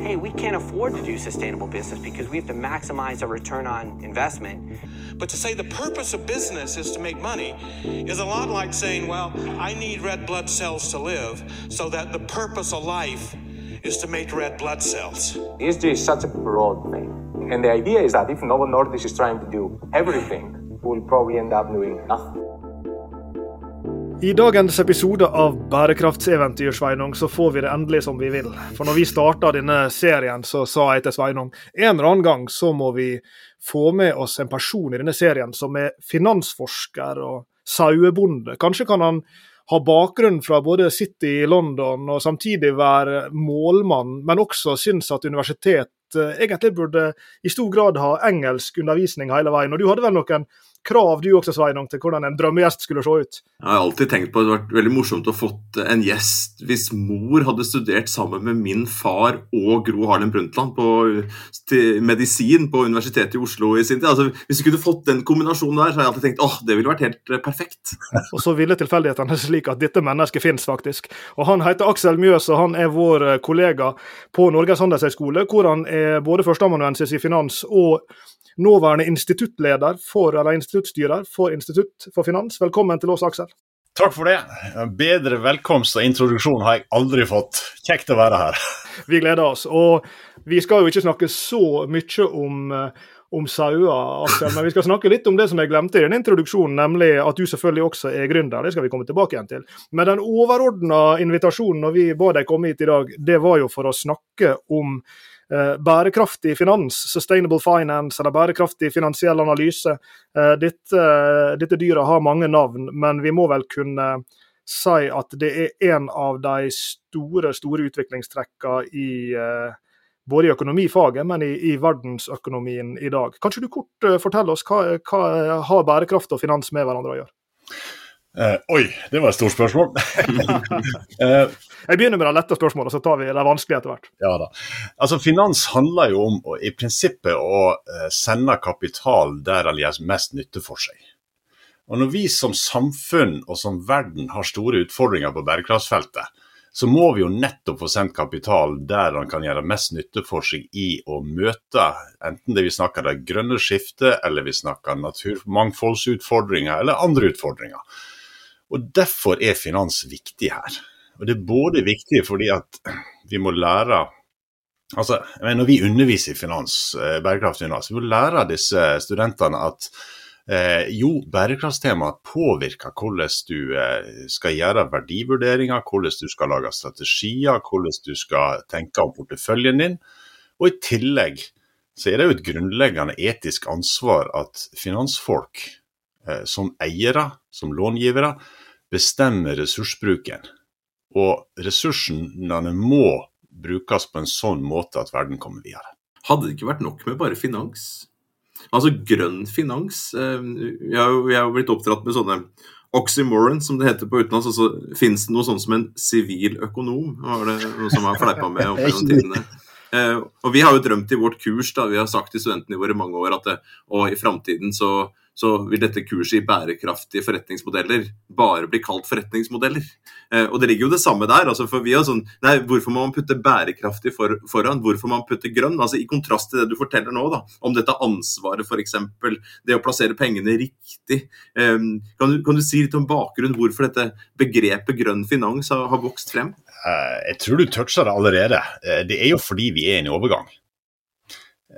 hey, we can't afford to do sustainable business because we have to maximize our return on investment. But to say the purpose of business is to make money is a lot like saying, well, I need red blood cells to live, so that the purpose of life is to make red blood cells. ESG is such a broad thing. And the idea is that if Novo Nordisk is trying to do everything, we'll probably end up doing nothing. I dagens episode av Bærekraftseventyr Sveinung, så får vi det endelig som vi vil. For når vi starta denne serien, så sa jeg til Sveinung en eller annen gang så må vi få med oss en person i denne serien som er finansforsker og sauebonde. Kanskje kan han ha bakgrunn fra både City i London og samtidig være målmann, men også synes at universitet eh, egentlig burde i stor grad ha engelsk undervisning hele veien. Og Du hadde vel noen krav du også, Sveinung, til hvordan en drømmegjest skulle se ut? Jeg har alltid tenkt på at det hadde vært veldig morsomt å fått en gjest hvis mor hadde studert sammen med min far og Gro Harlem Brundtland på medisin på Universitetet i Oslo i sin tid. Altså, hvis vi kunne fått den kombinasjonen der, så har jeg alltid tenkt åh, det ville vært helt eh, perfekt. og så ville tilfeldighetene slik at dette mennesket finnes faktisk. Og Han heter Aksel Mjøs, og han er vår eh, kollega på Norges handelshøyskole, hvor han er både førsteamanuensis i finans og nåværende instituttleder for, eller instituttstyrer for Institutt for finans. Velkommen til oss, Aksel. Takk for det. Bedre velkomst og introduksjon har jeg aldri fått. Kjekt å være her. Vi gleder oss. Og vi skal jo ikke snakke så mye om, eh, om sauer, Aksel, men vi skal snakke litt om det som jeg glemte i den introduksjonen, nemlig at du selvfølgelig også er gründer. Det skal vi komme tilbake igjen til. Men den overordna invitasjonen når vi ba deg komme hit i dag, det var jo for å snakke om bærekraftig finans, sustainable finance, eller bærekraftig finansiell analyse. Eh, dette, dette dyret har mange navn, men vi må vel kunne si at det er en av de store store utviklingstrekkene i eh, både i økonomifaget, men i, i, verdensøkonomien i dag. Kanskje du kort forteller oss hva, hva har bærekraft og finans med hverandre å gjøre? Uh, oi, det var et stort spørsmål. uh, Jeg begynner med det lette spørsmålet, så tar vi det vanskelige etter hvert. Ja da. Altså, Finans handler jo om å, i prinsippet å uh, sende kapital der den gjør mest nytte for seg. Og Når vi som samfunn og som verden har store utfordringer på bærekraftsfeltet, så må vi jo nettopp få sendt kapital der den kan gjøre mest nytte for seg i å møte enten det vi snakker det grønne skiftet, eller vi snakker naturmangfoldsutfordringer eller andre utfordringer. Og Derfor er finans viktig her. Og Det er både viktig fordi at vi må lære altså Når vi underviser i finans, eh, bærekraftig finans, vi må lære disse studentene at eh, jo, bærekraftstema påvirker hvordan du eh, skal gjøre verdivurderinger, hvordan du skal lage strategier, hvordan du skal tenke om porteføljen din. Og i tillegg så er det jo et grunnleggende etisk ansvar at finansfolk som eiere, som långivere, bestemmer ressursbruken. Og ressursene må brukes på en sånn måte at verden kommer videre. Hadde det ikke vært nok med bare finans? Altså grønn finans. Eh, jeg har jo blitt oppdratt med sånne oxymoron, som det heter på utenlands. Altså, Fins det noe sånt som en sivil økonom? Var det noe som har fleipa med opp gjennom tidene? Uh, og Vi har jo drømt i vårt kurs, da, vi har sagt til studentene våre i mange år at og i framtiden så så vil dette kurset i bærekraftige forretningsmodeller bare bli kalt forretningsmodeller. Eh, og det ligger jo det samme der. Altså for vi har sånn, nei, Hvorfor må man putte bærekraftig for, foran? Hvorfor må man putte grønn? Altså I kontrast til det du forteller nå, da, om dette ansvaret f.eks. Det å plassere pengene riktig. Eh, kan, du, kan, du, si litt om bakgrunnen hvorfor dette begrepet grønn finans har, har vokst frem? Eh, jeg tror du toucha det allerede. Eh, det er jo fordi vi er i en overgang.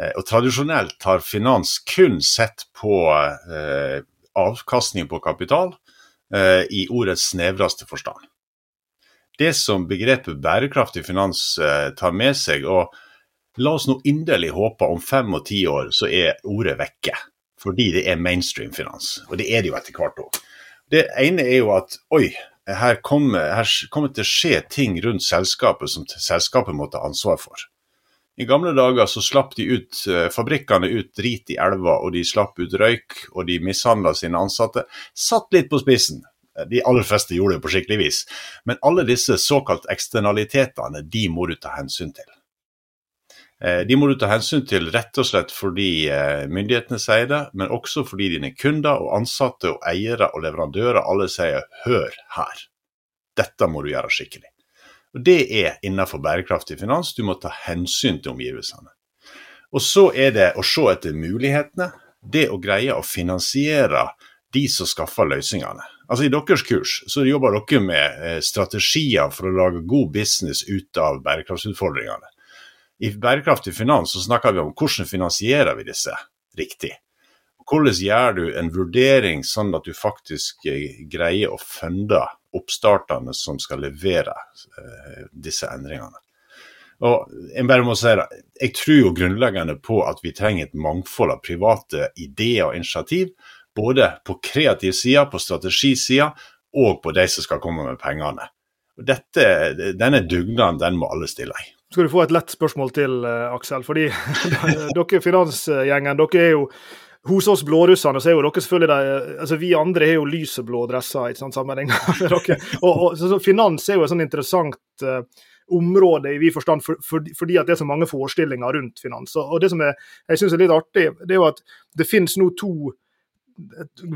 Eh, og Tradisjonelt har finans kun sett på eh, avkastning på kapital eh, i ordets snevreste forstand. Det som begrepet bærekraftig finans eh, tar med seg, og la oss nå inderlig håpe om fem og ti år så er ordet vekke. Fordi det er mainstream finans, og det er det jo etter hvert òg. Det ene er jo at oi, her kommer, her kommer det til å skje ting rundt selskapet som selskapet må ta ansvar for. I gamle dager så slapp de ut, eh, fabrikkene ut drit i elva, og de slapp ut røyk, og de mishandla sine ansatte. Satt litt på spissen. De aller fleste gjorde det på skikkelig vis. Men alle disse såkalt eksternalitetene, de må du ta hensyn til. Eh, de må du ta hensyn til rett og slett fordi eh, myndighetene sier det, men også fordi dine kunder og ansatte og eiere og leverandører alle sier 'hør her'. Dette må du gjøre skikkelig. Og Det er innenfor bærekraftig finans. Du må ta hensyn til omgivelsene. Og så er det å se etter mulighetene. Det å greie å finansiere de som skaffer løsningene. Altså I deres kurs så jobber dere med eh, strategier for å lage god business ut av bærekraftsutfordringene. I bærekraftig finans så snakker vi om hvordan finansierer vi disse riktig. Hvordan gjør du en vurdering sånn at du faktisk eh, greier å funde oppstartene som skal levere eh, disse endringene? Og Jeg bare må si det, jeg tror jo grunnleggende på at vi trenger et mangfold av private ideer og initiativ både på kreativ side, på strategisida og på de som skal komme med pengene. Dette, denne dugnaden den må alle stille i. Skal du få et lett spørsmål til, eh, Aksel. Fordi dere finansgjengen, dere er jo hos oss blårusserne så er jo dere selvfølgelig de, altså Vi andre har jo lyseblå dresser. ikke sant, sammenlignet med dere. Og, og, så, så Finans er jo et sånn interessant uh, område i vid forstand for, for, fordi at det er så mange forestillinger rundt finans. Og, og Det som er, jeg synes er litt artig, det er jo at det finnes nå to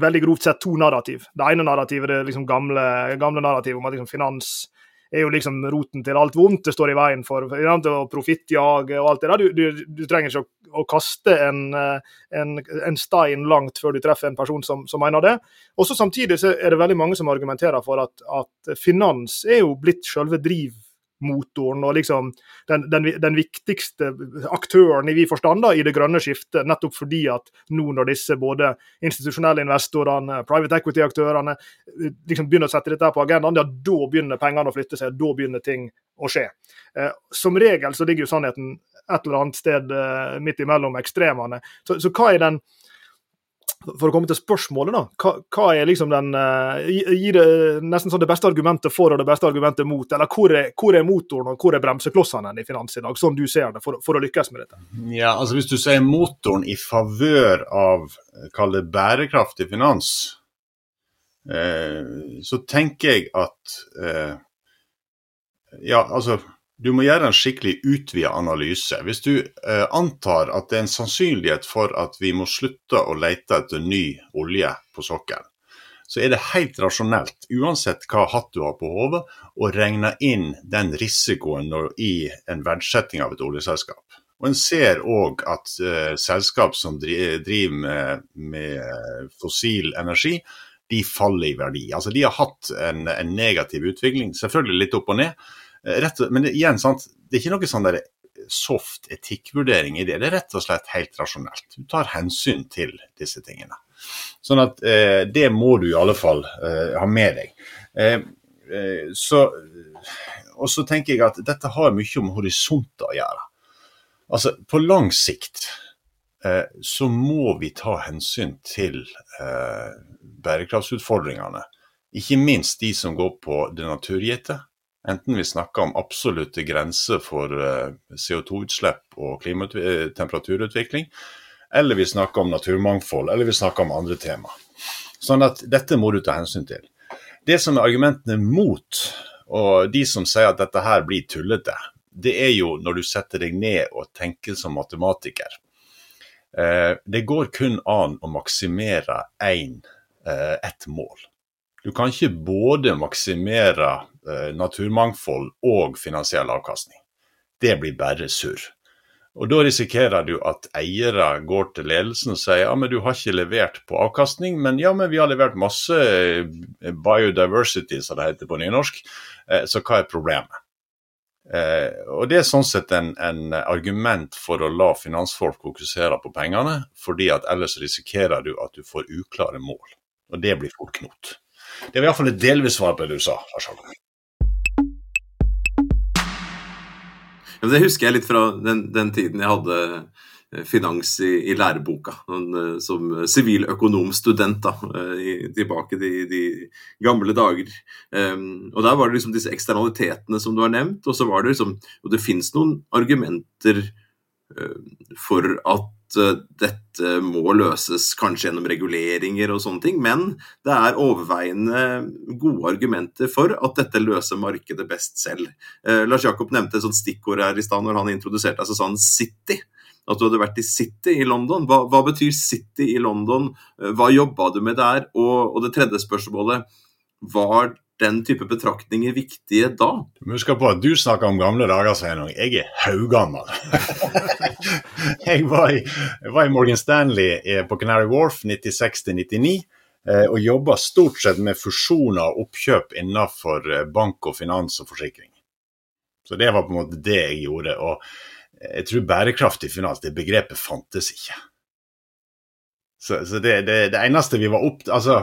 veldig grovt sett to narrativ. Det ene narrativet det er liksom gamle, gamle narrativet om at liksom finans er jo liksom roten til alt vondt. Det står i veien for, for profittjaget og alt det der. Du, du, du trenger ikke å, å kaste en, en, en, stein langt før du treffer en person som, som mener det. Også Samtidig så er det veldig mange som argumenterer for at, at finans er jo blitt selve driv motoren og liksom den, den, den, viktigste aktøren i vi forstand i det grønne skiftet, nettopp fordi at nå når disse både institusjonelle investorene, private equity-aktørene liksom begynner å sette dette på agendaen, ja, da begynner pengene å flytte seg, da begynner ting å skje. Eh, som regel så ligger jo sannheten et eller annet sted eh, midt imellom ekstremene. Så, så hva er den for å komme til spørsmålet, da. Hva, hva er liksom den uh, Gir det nesten sånn det beste argumentet for og det beste argumentet mot? Eller hvor er, hvor er motoren og hvor er bremseklossene i finans i dag, sånn du ser det, for, for, å lykkes med dette? Ja, altså Hvis du sier motoren i favør av kall det bærekraftig finans, eh, så tenker jeg at eh, Ja, altså du må gjøre en skikkelig utvida analyse. Hvis du eh, antar at det er en sannsynlighet for at vi må slutte å lete etter ny olje på sokkelen, så er det helt rasjonelt, uansett hva hatt du har på hodet, å regne inn den risikoen i en verdsetting av et oljeselskap. Og En ser òg at eh, selskap som driver med, med, fossil energi, de faller i verdi. Altså De har hatt en, en negativ utvikling, selvfølgelig litt opp og ned rett, men igjen, sant, det er ikke noe sånn der soft etikkvurdering i det. Det er rett og slett helt rasjonelt. Du tar hensyn til disse tingene. Sånn at eh, det må du i alle fall eh, ha med deg. Eh, eh så, og så tenker jeg at dette har mye om horisonter å gjøre. Altså, på lang sikt eh, så må vi ta hensyn til bærekraftsutfordringene. Ikke minst de som går på det naturgitte Enten vi snakker om absolutte grenser for eh, CO2-utslipp og eh, temperaturutvikling, eller vi snakker om naturmangfold, eller vi snakker om andre tema. Sånn at dette må du ta hensyn til. Det som er argumentene mot, og de som sier at dette her blir tullete, det er jo når du setter deg ned og tenker som matematiker. Eh, det går kun an å maksimere én, ett mål. Du kan ikke både maksimere naturmangfold og finansiell avkastning. Det blir bare surr. Og Da risikerer du at eiere går til ledelsen og sier ja, men du har ikke levert på avkastning, men ja, men vi har levert masse eh, biodiversity, som det heter på nynorsk, eh, så hva er problemet? Eh, og Det er sånn sett en, en, argument for å la finansfolk fokusere på pengene, fordi at ellers risikerer du at du får uklare mål. Og det blir fort knot. Det var iallfall et delvis svar på det du sa. Ja, det husker jeg litt fra den, den tiden jeg hadde eh, finans i, i læreboka eh, som siviløkonomstudent. da, I, Tilbake til de gamle dager. Um, og Der var det liksom disse eksternalitetene som du har nevnt. Og så var det liksom, og det fins noen argumenter uh, for at Eh, dette må løses kanskje gjennom reguleringer og sånne ting, men det er overveiende gode argumenter for at dette løser markedet best selv. Eh, Lars Jakob nevnte et sånt stikkord her i stad når han introduserte deg, så sa han City. At du hadde vært i City i London. Hva, hva betyr City i London? Eh, hva jobba du med der? Og, og det tredje spørsmålet, var den type betraktninger viktige da? Du må huske på at du snakker om gamle dager, Sveinung. Jeg er haugammel. jeg, var i, jeg var i Morgan Stanley eh, på Canary Wharf 96-99 eh, og jobba stort sett med fusjoner og oppkjøp innenfor eh, bank og finans og forsikring. Så det var på en måte det jeg gjorde. Og jeg tror bærekraftig finans, det begrepet fantes ikke. Så, så det, det, det, eneste vi var opp... Altså,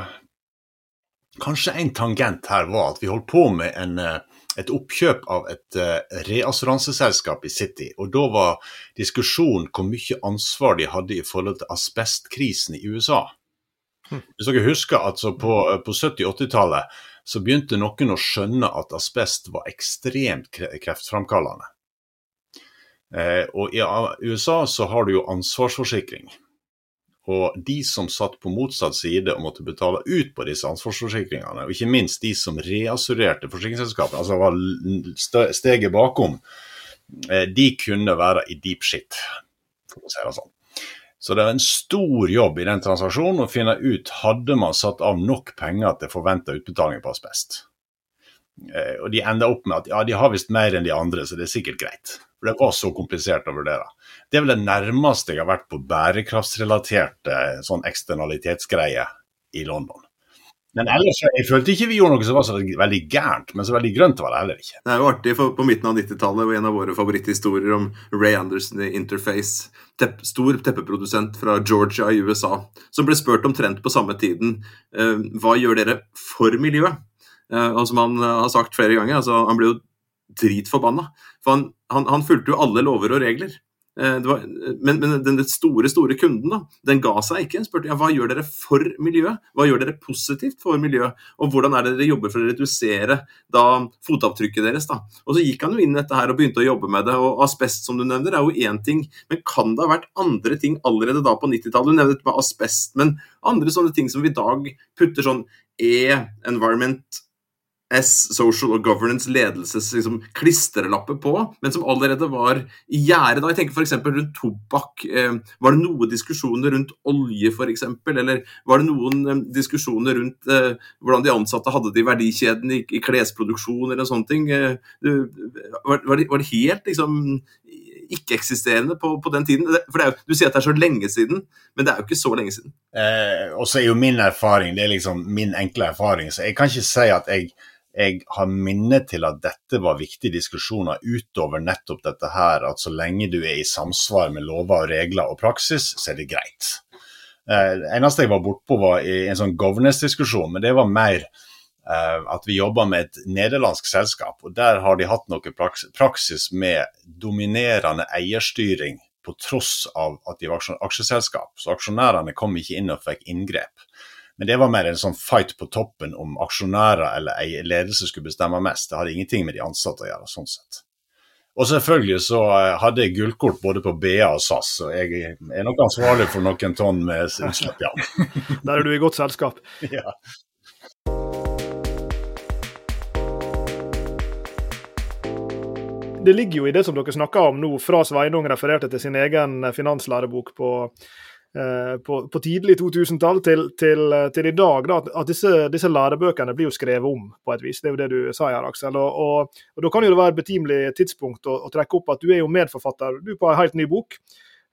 kanskje en tangent her var at vi holdt på med en, eh, et oppkjøp av et uh, reassuranseselskap i City. Og da var diskusjonen hvor mye ansvar de hadde i forhold til asbestkrisen i USA. Hm. Hvis dere husker at på, på 70-80-tallet så begynte noen å skjønne at asbest var ekstremt kreftframkallende. Eh, og i USA så har du jo ansvarsforsikring. Og de som satt på motsatt side og måtte betale ut på disse ansvarsforsikringene, og ikke minst de som reassurerte forsikringsselskapene, altså var steget bakom, eh, de kunne være i deep shit, for å si det sånn. Så det er en stor jobb i den transaksjonen å finne ut hadde man satt av nok penger til forventa utbetaling på asbest. Eh, og de enda opp med at ja, de har visst mer enn de andre, så det er sikkert greit. For det var så komplisert å vurdere. Det er vel det nærmeste jeg har vært på bærekraftsrelaterte sånn eksternalitetsgreier i London. Men ellers, jeg følte ikke vi gjorde noe som var så veldig gærent, men så veldig grønt var det heller ikke. Det er jo artig, for på midten av 90-tallet var en av våre favoritthistorier om Ray Anderson i Interface, tepp, stor teppeprodusent fra Georgia i USA, som ble spurt omtrent på samme tiden hva gjør dere for miljøet? Uh, og som han uh, har sagt flere ganger, altså, han ble jo dritforbanna. For han, han, han fulgte jo alle lover og regler. Eh, var, men, men, den store store kunden da, den ga seg ikke. spurte ja, hva gjør dere for miljøet, hva gjør dere positivt for miljøet, og hvordan er det dere jobber for å redusere da, fotavtrykket deres. da. Og Så gikk han jo inn dette her og begynte å jobbe med det. og Asbest som du nevner, er jo én ting, men kan det ha vært andre ting allerede da på 90-tallet? Du nevnte dette med asbest, men andre sånne ting som vi i dag putter sånn E, environment S, Social og Governance ledelses liksom, klistrelapper på, men som allerede var i gjære. Jeg tenker f.eks. rundt tobakk. Eh, var det noen diskusjoner rundt olje f.eks., eller var det noen eh, diskusjoner rundt eh, hvordan de ansatte hadde det i verdikjeden i, klesproduksjon eller sånne ting? Var, det, var, det, helt liksom ikke-eksisterende på, på, den tiden? For jo, Du sier at det er så lenge siden, men det er jo ikke så lenge siden. Eh, og så er jo min erfaring, det er liksom min enkle erfaring, så jeg kan ikke si at jeg jeg har minnet til at dette var viktige diskusjoner utover nettopp dette her, at så lenge du er i samsvar med lover og regler og praksis, så er det greit. Eh, det eneste jeg var bortpå, var i en sånn governance-diskusjon, men det var mer eh, at vi jobba med et nederlandsk selskap. og Der har de hatt noe praksis med dominerende eierstyring på tross av at de var aksjeselskap. Så aksjonærene kom ikke inn og fikk inngrep. Men det var mer en sånn fight på toppen om aksjonærer eller ledelse skulle bestemme mest. Det hadde ingenting med de ansatte å gjøre, sånn sett. Og selvfølgelig så eh, hadde jeg gullkort både på BA og SAS, så jeg er nok ansvarlig for noen tonn med utslipp, ja. Der er du i godt selskap. Ja. Det ligger jo i det som dere snakker om nå, fra Sveinung refererte til sin egen finanslærebok på Eh, på, på, tidlig 2000-tall til, til, til, i dag, da, at disse, disse, lærebøkene blir jo skrevet om på et vis. Det er jo det du sa her, Aksel. Og, og, og Da kan jo det være et betimelig tidspunkt å, å, trekke opp at du er jo medforfatter du på en helt ny bok.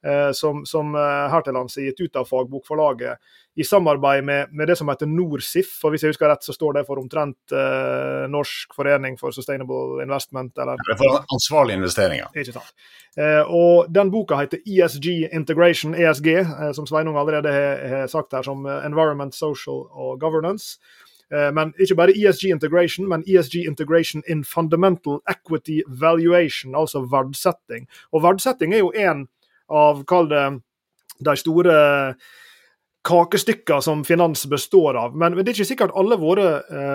Eh, som, som eh, her til lands er gitt ut av Fagbokforlaget i samarbeid med, med, det som heter NorSIF. og Hvis jeg husker rett, så står det for omtrent eh, Norsk forening for sustainable investment. Eller, det er for ansvarlige investeringer. Ikke sant. Eh, og Den boka heter ESG Integration, ESG, eh, som Sveinung allerede har sagt her, som Environment, Social og Governance. Eh, men ikke bare ESG integration, men ESG integration in fundamental equity valuation, altså verdsetting. Og verdsetting er jo en av, kall det, de store kakestykker som finans består av. Men, det er ikke sikkert alle våre,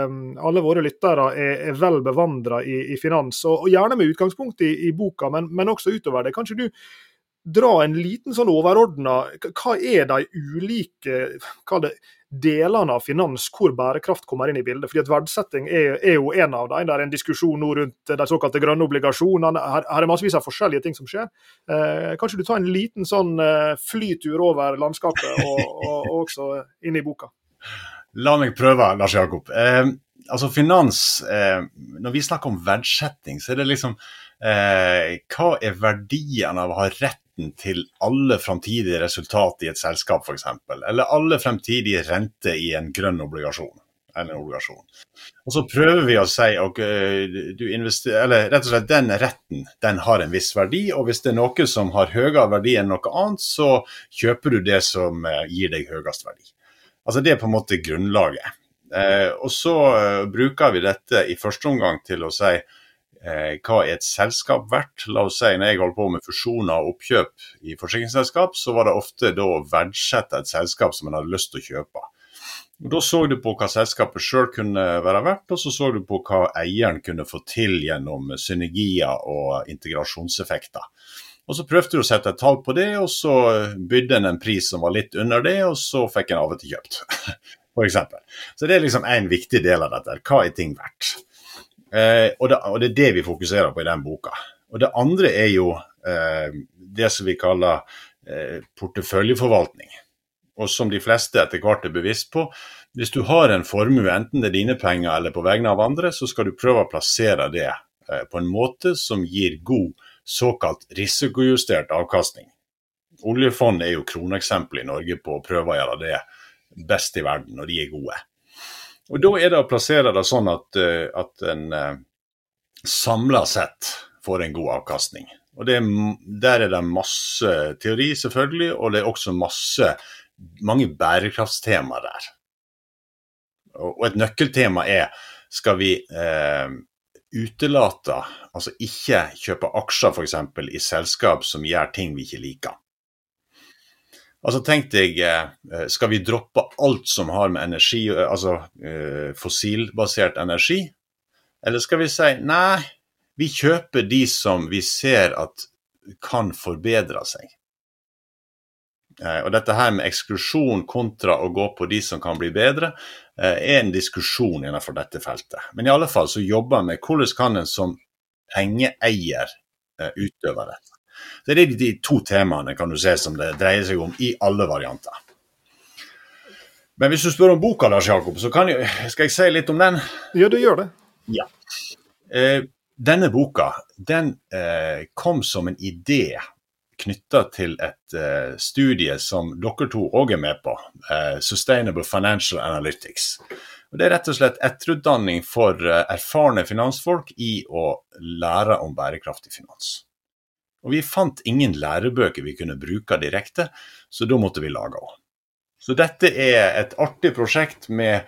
um, alle våre lyttere er, er vel bevandra i, i, finans, og, og, gjerne med utgangspunkt i, i boka, men, men, også utover det. Kanskje du dra en liten sånn overordna Hva er de ulike det, delene av finans hvor bærekraft kommer inn i bildet? Fordi at Verdsetting er, er jo en av dem. Det er en diskusjon nå rundt de såkalte grønne obligasjonene. Her, her er massevis av forskjellige ting som skjer. Eh, kanskje du tar en liten sånn eh, flytur over landskapet, og, og, og, også inn i boka? La meg prøve, Lars Jakob. Eh, altså finans eh, Når vi snakker om verdsetting, så er det liksom eh, Hva er verdien av å ha retten til alle framtidige resultat i et selskap, f.eks.? Eller alle fremtidige renter i en grønn obligasjon? Eller en obligasjon. Og så prøver vi å si at rett og slett den retten den har en viss verdi, og hvis det er noe som har høyere verdi enn noe annet, så kjøper du det som eh, gir deg høyest verdi. Altså Det er på en måte grunnlaget. Eh, og så eh, bruker vi dette i første omgang til å si eh, hva er et selskap verdt? La oss si når jeg holdt på med fusjoner og oppkjøp i forsikringsselskap, så var det ofte da å verdsette et selskap som en hadde lyst til å kjøpe. Og Da så du på hva selskapet sjøl kunne være verdt, og så så du på hva eieren kunne få til gjennom synergier og integrasjonseffekter. Og Så prøvde du å sette et tall på det, og så bydde en en pris som var litt under det, og så fikk en av og til kjøpt. f.eks. Så det er liksom en viktig del av dette. Hva er ting verdt? Eh, og, det, og, det, er det vi fokuserer på i den boka. Og det andre er jo eh, det som vi kaller eh, porteføljeforvaltning. Og som de fleste etter hvert er bevisst på, hvis du har en formue, enten det er dine penger eller på vegne av andre, så skal du prøve å plassere det eh, på en måte som gir god såkalt risikojustert avkastning. Oljefondet er jo kroneksempelet i Norge på å prøve å gjøre det best i verden, og de er gode. Og Da er det å plassere det sånn at, eh, at en eh, samla sett får en god avkastning. Og det, Der er det masse teori, selvfølgelig, og det er også masse, mange bærekraftstema der. Og, og et nøkkeltema er skal vi eh, utelate, altså ikke kjøpe aksjer f.eks. i selskap som gjør ting vi ikke liker. Altså tenk deg, eh, skal vi droppe alt som har med energi, eh, altså eh, fossilbasert energi? Eller skal vi si nei, vi kjøper de som vi ser at kan forbedre seg? Og dette her med eksklusjon kontra å gå på de som kan bli bedre, er en diskusjon innenfor dette feltet. Men i alle fall så jobber vi med hvordan kan en som pengeeier utøve dette. Så Det er de to temaene kan du se som det dreier seg om i alle varianter. Men hvis du spør om boka, Lars Jakob, så jeg, skal jeg si litt om den? Ja, du gjør det. Ja. Eh, denne boka den eh, kom som en idé knytta til et eh, studie som dere to òg er med på, eh, Sustainable Financial Analytics. Og det er rett og slett etterutdanning for eh, erfarne finansfolk i å lære om bærekraftig finans. Og vi fant ingen lærebøker vi kunne bruke direkte, så da måtte vi lage òg. Så dette er et artig prosjekt med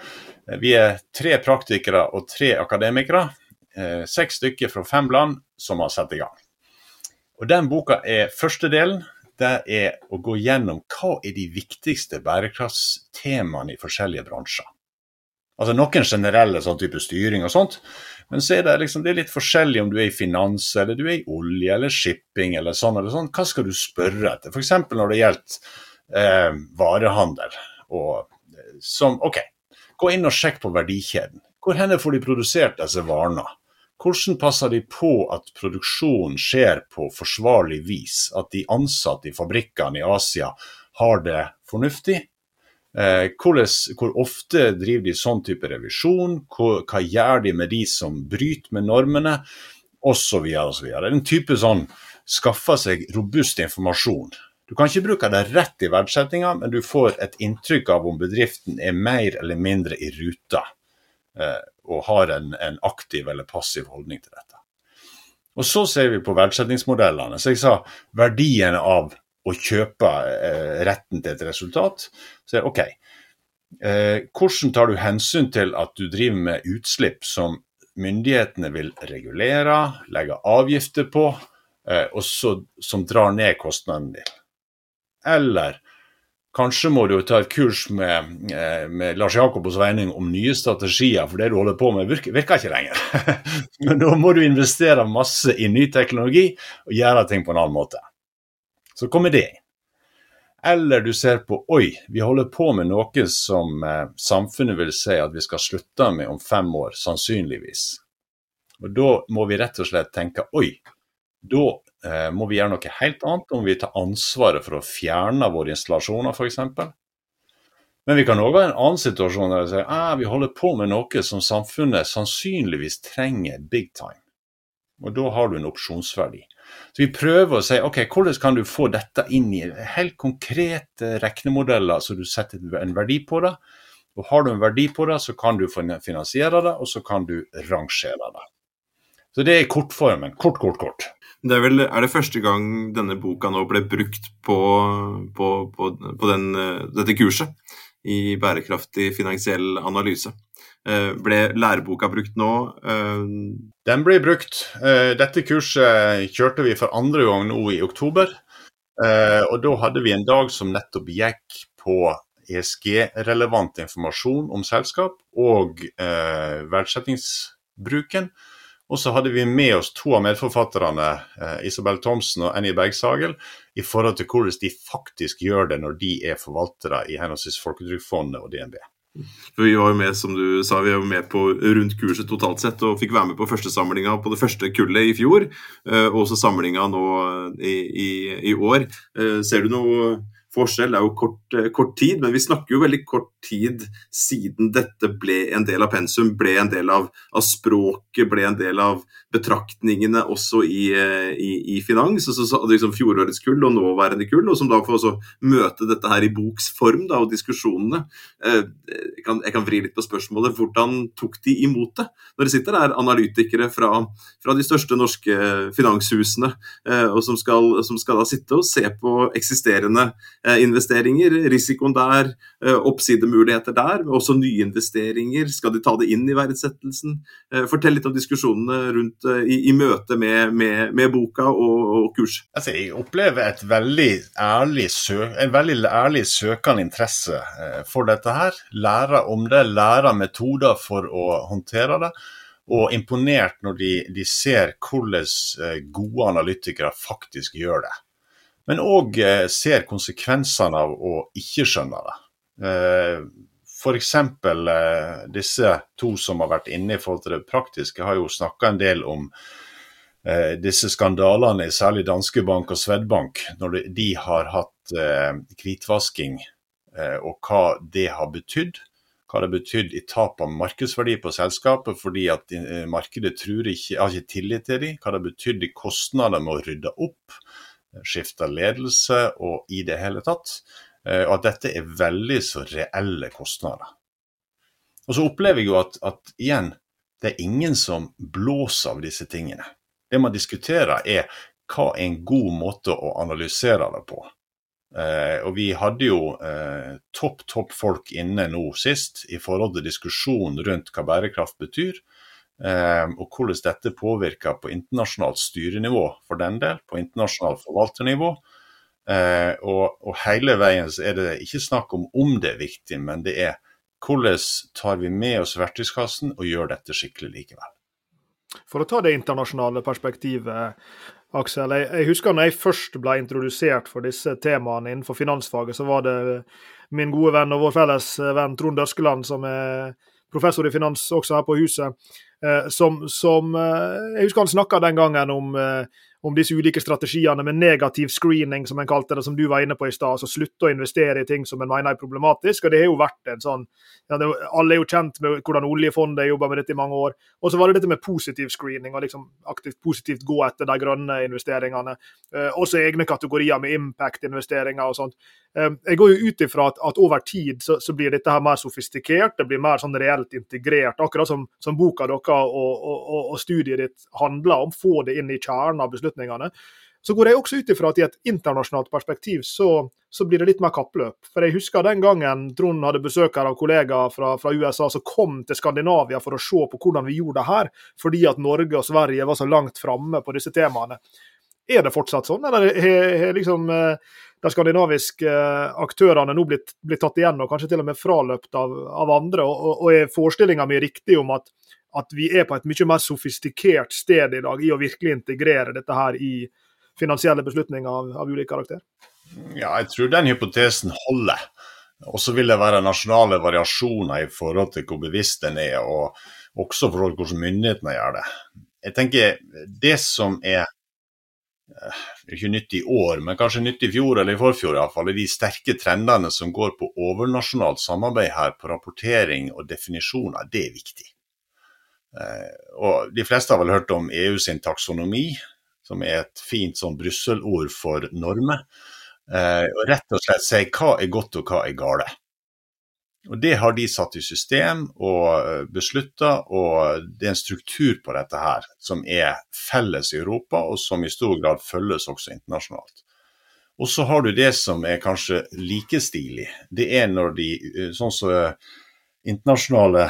Vi er tre praktikere og tre akademikere. Eh, seks stykker fra fem land som har satt i gang. Og Den boka er første delen. Det er å gå gjennom hva er de viktigste bærekraftstemaene i forskjellige bransjer. Altså Noen generelle sånn type styring og sånt, men så er det, liksom, det er litt forskjellig om du er i finans, eller du er i olje eller shipping eller sånn eller sånn. Hva skal du spørre etter? F.eks. når det gjelder eh, varehandel. Og, eh, som, ok, Gå inn og sjekk på verdikjeden. Hvor henne får de produsert disse varene? Hvordan passer de på at produksjonen skjer på forsvarlig vis? At de ansatte i fabrikkene i Asia har det fornuftig? Eh, hvor ofte driver de sånn type revisjon? Hva, hva gjør de med de som bryter med normene? Osv. osv. En type sånn skaffe seg robust informasjon. Du kan ikke bruke det rett i verdsettinga, men du får et inntrykk av om bedriften er mer eller mindre i ruta eh, og har en, en, aktiv eller passiv holdning til dette. Og Så ser vi på verdsettingsmodellene. Så jeg sa verdien av å kjøpe eh, retten til et resultat. Så OK, eh, hvordan tar du hensyn til at du driver med utslipp som myndighetene vil regulere, legge avgifter på, eh, og så, som drar ned kostnaden din? Eller kanskje må du ta et kurs med, eh, med Lars Jakobs veining om nye strategier, for det du holder på med virker, virker ikke lenger. Men da må du investere masse i ny teknologi og gjøre ting på en annen måte. Så kommer det inn. Eller du ser på oi, vi holder på med noe som eh, samfunnet vil si at vi skal slutte med om fem år, sannsynligvis. Og Da må vi rett og slett tenke oi, da eh, må vi gjøre noe helt annet. Om vi tar ansvaret for å fjerne våre installasjoner f.eks. Men vi kan òg ha en annen situasjon der vi sier ah, vi holder på med noe som samfunnet sannsynligvis trenger big time. Og da har du en opsjonsverdi. Så vi prøver å si ok, hvordan kan du få dette inn i helt konkrete regnemodeller, så du setter en verdi på det. Og Har du en verdi på det, så kan du finansiere det, og så kan du rangere det. Så det er kortformen. Kort, kort, kort. Det er, vel, er det første gang denne boka nå ble brukt på, på, på, på den, dette kurset i bærekraftig finansiell analyse? Eh, ble læreboka brukt nå? Eh, den ble brukt. Eh, dette kurset kjørte vi for andre gang nå i oktober. Og da hadde vi en dag som nettopp gikk på ESG-relevant informasjon om selskap og verdsettingsbruken. Og så hadde vi med oss to av medforfatterne, Isabel Thomsen og Annie Bergsagel, i forhold til hvordan de faktisk gjør det når de er forvaltere i henholdsvis Folketrygdfondet og DNB. For Vi var jo med som du sa, vi var med på rundt kurset totalt sett, og fikk være med på første samlinga på det første kullet i fjor. Eh, og også samlinga nå i, i, i år. Eh, ser du noe forskjell. Det er jo kort, eh, kort, tid, men vi snakker jo veldig kort tid siden dette ble en del av pensum, ble en del av, av språket, ble en del av betraktningene også i, eh, i, i finans. Så, så, liksom fjorårets kull og nåværende kull, og som da får også møte dette her i boks form da, og diskusjonene. Eh, jeg kan, jeg kan, vri litt på spørsmålet. Hvordan tok de imot det? Når det sitter der analytikere fra, fra de største norske finanshusene, og som skal, som skal da sitte og se på eksisterende investeringer, risikoen der, eh, oppsidemuligheter der, også nyinvesteringer. Skal de ta det inn i verdsettelsen? Eh, fortell litt om diskusjonene rundt i, i møte med, med, med, boka og, og kurs. Altså, jeg opplever veldig ærlig en veldig ærlig søkende interesse for dette her. Lærer om det, lærer metoder for å håndtere det og imponert når de, de, ser hvordan gode analytikere faktisk gjør det men òg eh, ser konsekvensene av å ikke skjønne det. Eh, F.eks. Eh, disse to som har vært inne i forhold til det praktiske, har jo snakka en del om disse skandalene særlig Danske Bank og Svedbank, når de har hatt hvitvasking, og hva det har betydd. Hva det betydd i tap av markedsverdi på selskapet fordi at markedet ikke, har ikke tillit til dem. Hva det betydd i kostnader med å rydde opp skifta ledelse og i det hele tatt. Eh, og at dette er veldig så reelle kostnader. Og så opplever jeg jo at, at igjen, det er ingen som blåser av disse tingene. Det man diskuterer er hva er en god måte å analysere det på. Eh, og vi hadde jo eh, topp, topp folk inne nå sist i forhold til diskusjon rundt hva bærekraft betyr. Ehm, og hvordan dette påvirker på internasjonalt styrenivå for den del, på internasjonalt forvalternivå. Ehm, og, og, hele veien så er det ikke snakk om om det er viktig, men det er hvordan tar vi med oss verktøyskassen og gjør dette skikkelig likevel. For å ta det internasjonale perspektivet, Aksel. Jeg, jeg husker når jeg først ble introdusert for disse temaene innenfor finansfaget, så var det min gode venn og vår felles venn Trond Øskeland, som er professor i finans også her på huset, som, som, eh, Jeg husker han snakka den gangen om, eh, om, disse ulike strategiene med negativ screening, som en kalte det, som du var inne på i stad. Altså slutte å investere i ting som en mener er problematisk. og det har jo vært en sånn, ja, det, Alle er jo kjent med hvordan oljefondet jobber med dette i mange år. Og så var det dette med positiv screening, og liksom aktivt positivt gå etter de grønne investeringene. Eh, også egne kategorier med impact-investeringer og sånt. Eh, jeg går jo ut ifra at, at over tid så, så, blir dette her mer sofistikert, det blir mer sånn reelt integrert. Akkurat som, som boka deres og, og, og, studiet ditt handler om. Få det inn i kjernen av beslutningene. Så går jeg også ut ifra at i et internasjonalt perspektiv så, så, blir det litt mer kappløp. For jeg husker den gangen Trond hadde besøkere av kollegaer fra, fra, USA som kom til Skandinavia for å se på hvordan vi gjorde det her, fordi at Norge og Sverige var så langt framme på disse temaene. Er det fortsatt sånn, eller har liksom eh, de skandinaviske eh, aktørene nå blitt, blitt, tatt igjen og kanskje til og med fraløpt av, av andre? Og, og, er forestillinga mi riktig om at at vi er på et mye mer sofistikert sted i dag i å virkelig integrere dette her i finansielle beslutninger av, av ulik karakter? Ja, jeg tror den hypotesen holder. Og så vil det være nasjonale variasjoner i forhold til hvor bevisst den er, og også i forhold til hvordan myndighetene gjør det. Jeg tenker Det som er eh, ikke nytt i år, men kanskje nytt i fjor eller i forfjor iallfall, er de sterke trendene som går på overnasjonalt samarbeid her, på rapportering og definisjoner. Det er viktig. Eh, og De fleste har vel hørt om EU sin taksonomi, som er et fint sånn Brussel-ord for normer. Eh, og rett og slett si hva er godt og hva er gale. Og Det har de satt i system og eh, beslutta, og det er en struktur på dette her som er felles i Europa, og som i stor grad følges også internasjonalt. Og så har du det som er kanskje like stilig. Det er når de, sånn som så internasjonale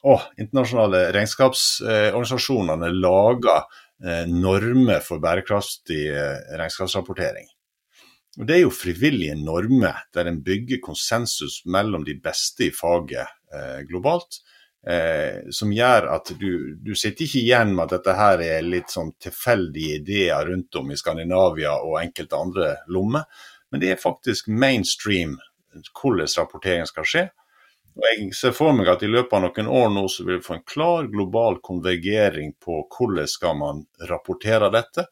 å, internasjonale regnskapsorganisasjonene lager eh, normer for bærekraftig eh, regnskapsrapportering. Og Det er jo frivillige normer der en bygger konsensus mellom de beste i faget eh, globalt. Eh, som gjør at du, du, sitter ikke igjen med at dette her er litt sånn tilfeldige ideer rundt om i Skandinavia og enkelte andre lommer, men det er faktisk mainstream hvordan rapportering skal skje. Og Jeg ser for meg at i løpet av noen år nå så vil vi få en klar global konvergering på hvordan skal man rapportere dette.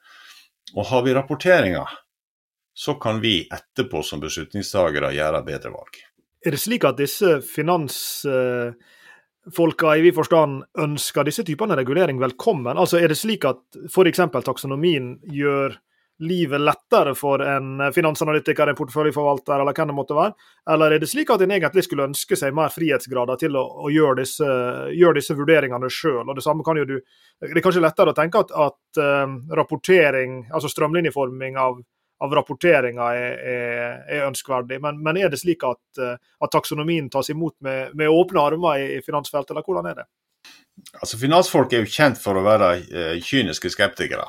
Og har vi rapporteringa, så kan vi etterpå som beslutningstagere gjøre bedre valg. Er det slik at disse finansfolka i vid forstand ønsker disse typene regulering velkommen? Altså Er det slik at f.eks. taksonomien gjør livet lettere for en finansanalytiker, en porteføljeforvalter eller hvem det måtte være? Eller er det slik at en egentlig skulle ønske seg mer frihetsgrader til å, å gjøre, disse, gjøre, disse, vurderingene sjøl? Det samme kan jo du Det er kanskje lettere å tenke at, at uh, rapportering, altså strømlinjeforming av, av rapporteringa er, er, er, ønskverdig, men, men, er det slik at, uh, at taksonomien tas imot med, med åpne armer i, i finansfeltet, eller hvordan er det? Altså, Finansfolk er jo kjent for å være eh, kyniske skeptikere.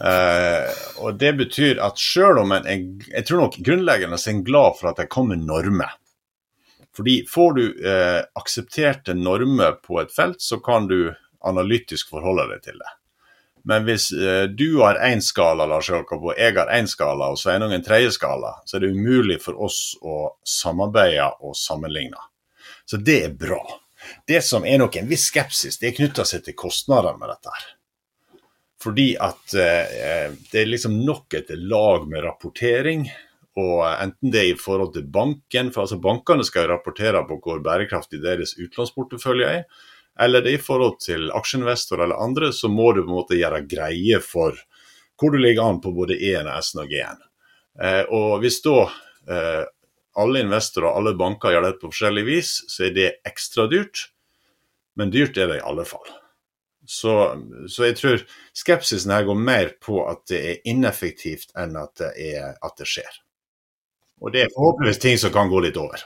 Eh, og Det betyr at selv om en, jeg tror nok grunnleggende er en glad for at det kommer normer. Fordi Får du eh, aksepterte normer på et felt, så kan du analytisk forholde deg til det. Men hvis du har én skala, Lars Jakob, og jeg har én skala, og er det noen tredje skala, så er det umulig for oss å samarbeide og sammenligne. Så det er bra. Det som er nok en viss skepsis, det er knytta seg til kostnadene med dette. her. Fordi at eh, det er liksom nok et lag med rapportering. Og enten det er i forhold til banken, for altså bankene skal rapportere på hvor bærekraftig deres utlånsportefølje er, eller det er i forhold til aksjeinvestorer eller andre, så må du på en måte gjøre greie for hvor du ligger an på både E-en, S-en og G-en. Eh, og hvis da eh, alle investorer og alle banker gjør dette på forskjellig vis, så er det ekstra dyrt. Men dyrt er det i alle fall. Så, så jeg tror skepsisen her går mer på at det er ineffektivt enn at det, er, at det skjer. Og det er forhåpentligvis ting som kan gå litt over.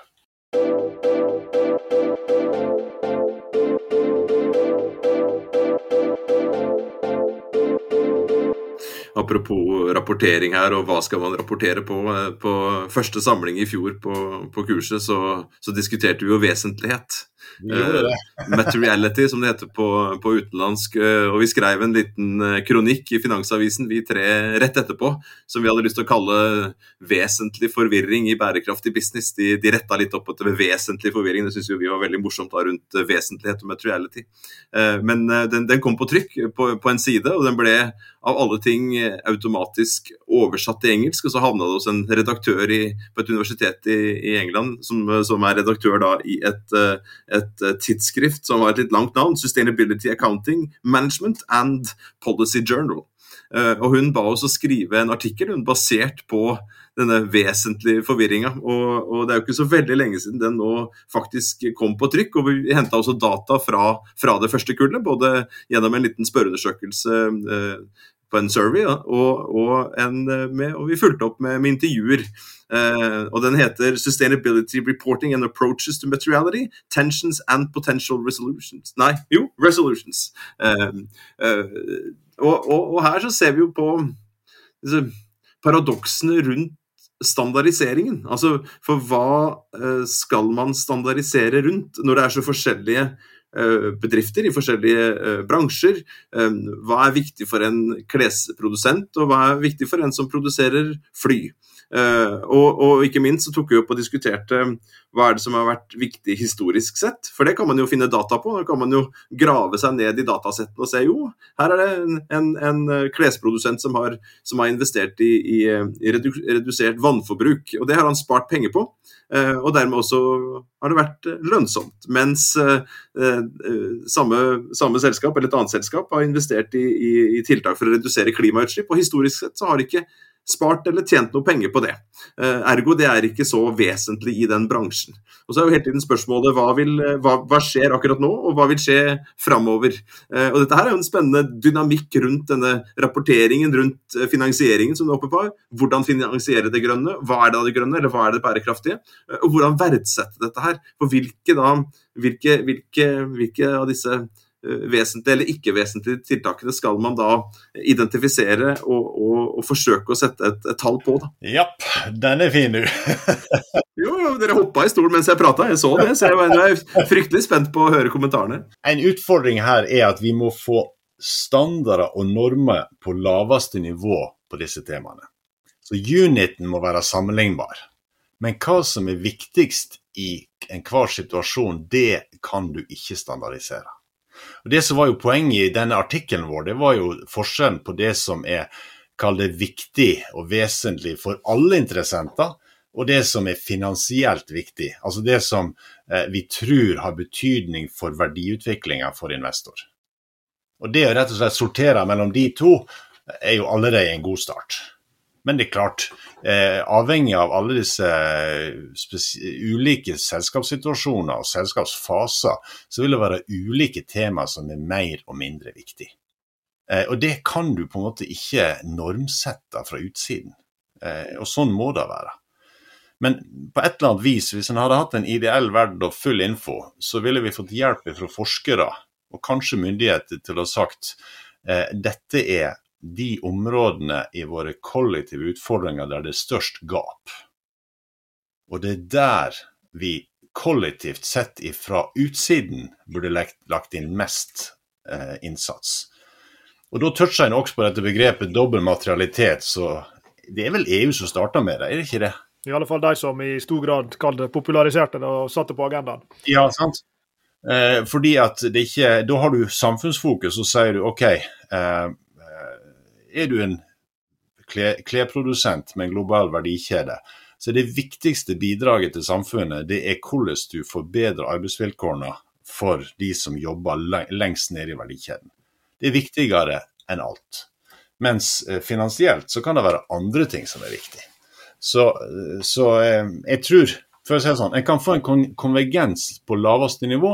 Apropos rapportering her, og hva skal man rapportere på? Eh, på første samling i fjor på, på kurset så, så, diskuterte vi jo vesentlighet. Uh, materiality, som det heter på, på utenlandsk. Uh, og vi skrev en liten kronikk i Finansavisen, vi tre, rett etterpå, som vi hadde lyst til å kalle 'vesentlig forvirring i bærekraftig business'. De, de retta litt opp etter vesentlig forvirring, det syns vi var veldig morsomt da, rundt vesentlighet og materiality. Men den, den, kom på trykk på, på en side, og den ble av alle ting automatisk oversatt til engelsk, og så havna det hos en redaktør i, på et universitet i, i England, som, som, er redaktør da i et, eh, et, eh, tidsskrift som har et litt langt navn, Sustainability Accounting Management and Policy Journal. Uh, og Hun ba oss å skrive en artikkel hun, basert på denne vesentlige forvirringa. Og, og, det er jo ikke så veldig lenge siden den nå faktisk kom på trykk. Og vi henta også data fra, fra, det første kullet, både gjennom en liten spørreundersøkelse uh, på en survey, ja, og, og, en, eh, med, og, vi fulgte opp med, med intervjuer. Eh, og Den heter 'Sustainability Reporting and Approaches to Materiality. Tensions and Potential Resolutions'. Nei, jo, Resolutions. Eh, eh, og, og, her så ser vi jo på disse paradoksene rundt standardiseringen. Altså, for hva eh, skal man standardisere rundt når det er så forskjellige bedrifter i forskjellige eh, bransjer. Eh, hva er viktig for en klesprodusent, og hva er viktig for en som produserer fly? Uh, og, og, ikke minst så tok vi opp og diskuterte hva er det som har vært viktig historisk sett. For det kan man jo finne data på. Da kan man jo grave seg ned i datasettene og se jo, her er det en, en, en klesprodusent som har, som har investert i, i, i, redusert vannforbruk. Og det har han spart penger på. Og dermed også har det vært lønnsomt. Mens samme, samme, selskap eller et annet selskap har investert i, i tiltak for å redusere klimautslipp. Og historisk sett så har ikke spart eller tjent noe penger på det. Eh, ergo det er ikke så vesentlig i den bransjen. Og så er jo hele tiden spørsmålet hva, vil, eh, hva, hva skjer akkurat nå, og hva vil skje framover. Eh, og dette her er jo en spennende dynamikk rundt denne rapporteringen, rundt finansieringen som du er oppe på. Hvordan finansiere det grønne, hva er det av det grønne, eller hva er det bærekraftige? Og hvordan verdsette dette her. For hvilke, da, hvilke, hvilke, hvilke av disse vesentlige eller ikke-vesentlige tiltakene skal man da identifisere og, og, og forsøke å sette et, et tall på. Japp, den er fin, du. jo, jo, dere hoppa i stolen mens jeg prata, jeg så det. Så jeg er fryktelig spent på å høre kommentarene. En utfordring her er at vi må få standarder og normer på laveste nivå på disse temaene. Så uniten må være sammenlignbar. Men hva som er viktigst i enhver situasjon, det kan du ikke standardisere. Det som var jo poenget i denne artikkelen vår, det var jo forskjellen på det som er det viktig og vesentlig for alle interessenter, og det som er finansielt viktig. Altså det som eh, vi tror har betydning for verdiutviklinga for investor. Og Det å rett og slett sortere mellom de to er jo allerede en god start. Men det er klart, eh, avhengig av alle disse ulike selskapssituasjoner og selskapsfaser, så vil det være ulike tema som er mer og mindre viktig. Eh, og det kan du på en måte ikke normsette fra utsiden. Eh, og sånn må det være. Men på et eller annet vis, hvis en hadde hatt en ideell verden og full info, så ville vi fått hjelp fra forskere og kanskje myndigheter til å ha sagt eh, dette er de områdene i våre kollektive utfordringer der det er størst gap. Og det er der vi kollektivt sett fra utsiden burde lagt inn mest eh, innsats. Og Da toucher en også på dette begrepet dobbel materialitet, så det er vel EU som starta med det, er det ikke det? I alle fall de som i stor grad kalte populariserte det og satte på agendaen. Ja, sant. Eh, fordi at det ikke Da har du samfunnsfokus, og sier du OK, eh, er du en klesprodusent med en global verdikjede, så det viktigste bidraget til samfunnet det er hvordan du forbedrer arbeidsvilkårene for de som jobber lengst nede i verdikjeden. Det er viktigere enn alt. Mens eh, finansielt så kan det være andre ting som er viktig. Så, eh, så eh, jeg tror, for å si det sånn, en kan få en konvergens på laveste nivå.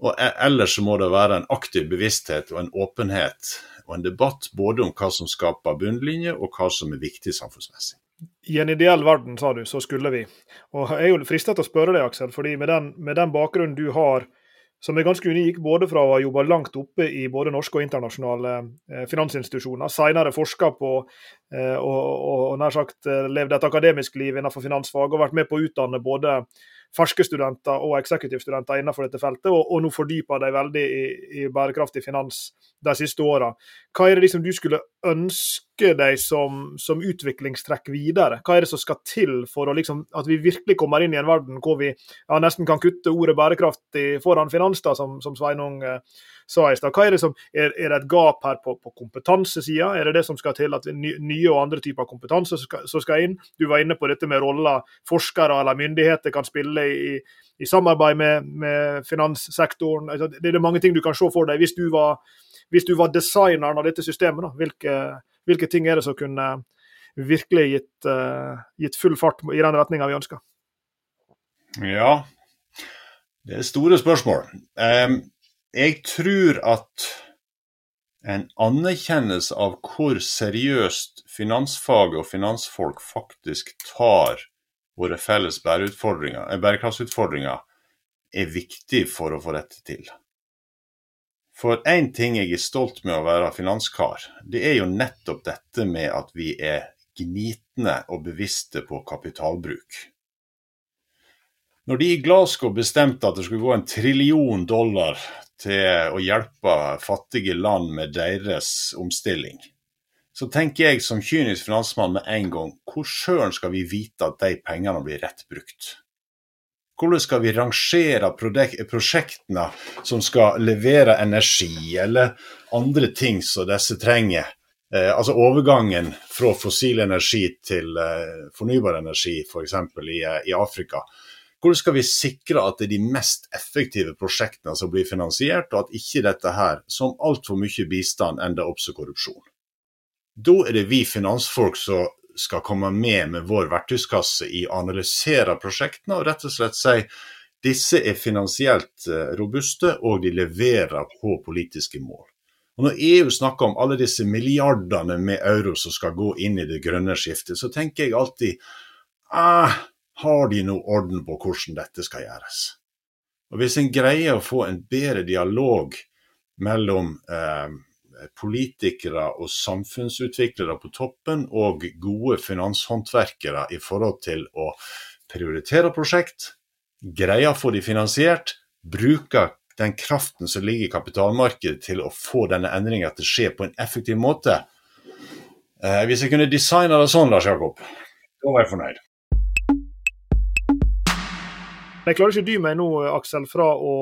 Og e-, ellers så må det være en aktiv bevissthet og en åpenhet og en debatt både om hva som skaper bunnlinje, og hva som er viktig samfunnsmessig. I en ideell verden, sa du, så skulle vi. Og Jeg er jo fristet til å spørre deg, Aksel, fordi med den, med den bakgrunnen du har, som er ganske unik, både fra å ha jobba langt oppe i både norske og internasjonale eh, finansinstitusjoner, senere forska på eh, og, og, og nær sagt eh, levd et akademisk liv innenfor finansfag, og vært med på å utdanne både ferske studenter og eksekutivstudenter innenfor dette feltet, og, og nå fordyper de veldig i, i, bærekraftig finans de siste åra. Hva er det liksom du skulle ønske deg som, som, utviklingstrekk videre? Hva er det som skal til for liksom, at vi virkelig kommer inn i en verden hvor vi ja, nesten kan kutte ordet bærekraftig foran finans, da, som, som Sveinung eh, sa i stad. Er, er, er, det et gap her på, på kompetansesida? Er det det som skal til at nye og andre typer kompetanse skal, skal inn? Du var inne på dette med roller forskere eller myndigheter kan spille i, i samarbeid med, med, finanssektoren. Altså, det er mange ting du kan se for deg. Hvis du var, hvis du var designeren av dette systemet, da, hvilke, hvilke, ting er det som kunne virkelig gitt, uh, gitt full fart i den retninga vi ønsker? Ja, det er store spørsmål. Jeg tror at en anerkjennelse av hvor seriøst finansfaget og finansfolk faktisk tar våre felles eh, bærekraftsutfordringer, er viktig for å få dette til. For én ting jeg er stolt med å være finanskar, det er jo nettopp dette med at vi er gnitne og bevisste på kapitalbruk. Når de i Glasgow bestemte at det skulle gå en trillion dollar til å hjelpe fattige land med deres omstilling, så tenker jeg som kynisk finansmann med en gang, hvor søren skal vi vite at de pengene blir rett brukt? Hvordan skal vi rangere prosjektene som skal levere energi, eller andre ting som disse trenger? Eh, altså overgangen fra fossil energi til eh, fornybar energi, f.eks. I, eh, i Afrika. Hvordan skal vi sikre at det er de mest effektive prosjektene som blir finansiert, og at ikke dette her, som altfor mye bistand, ender opp som korrupsjon? Da er det vi finansfolk som skal komme med med vår verktøyskasse i å analysere prosjektene og rett og slett si disse er finansielt eh, robuste og de leverer på politiske mål. Og Når EU snakker om alle disse milliardene med euro som skal gå inn i det grønne skiftet, så tenker jeg alltid ah, har de noe orden på hvordan dette skal gjøres? Og Hvis en greier å få en bedre dialog mellom eh, politikere og samfunnsutviklere på toppen og gode finanshåndverkere i forhold til å prioritere prosjekt, greie å få de finansiert, bruke den kraften som ligger i kapitalmarkedet til å få denne endringa til å skje på en effektiv måte. Eh, hvis jeg kunne designe det sånn, Lars Jakob, da var jeg fornøyd. Jeg klarer ikke dy meg nå, Aksel, fra å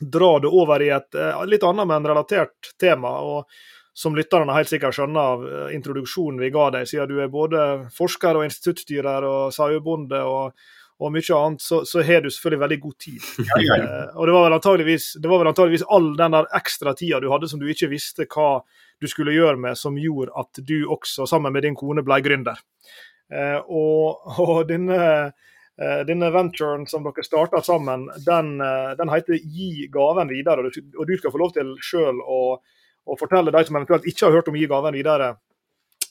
dra det over i et eh, litt annet, men relatert tema. og Som lytterne helt sikkert skjønner av eh, introduksjonen vi ga deg, siden du er både forsker og instituttstyrer og sauebonde og, og mye annet, så, så, har du selvfølgelig veldig god tid. Ja, ja, ja. Eh, og det var, vel antageligvis, det var vel antageligvis all den der ekstra tida du hadde som du ikke visste hva du skulle gjøre med, som gjorde at du også, sammen med din kone, ble gründer. og, og denne denne venturen som dere starta sammen, den, eh, den, heter 'Gi gaven videre'. Og du skal få lov til sjøl å, å, fortelle de som eventuelt ikke har hørt om 'Gi gaven videre',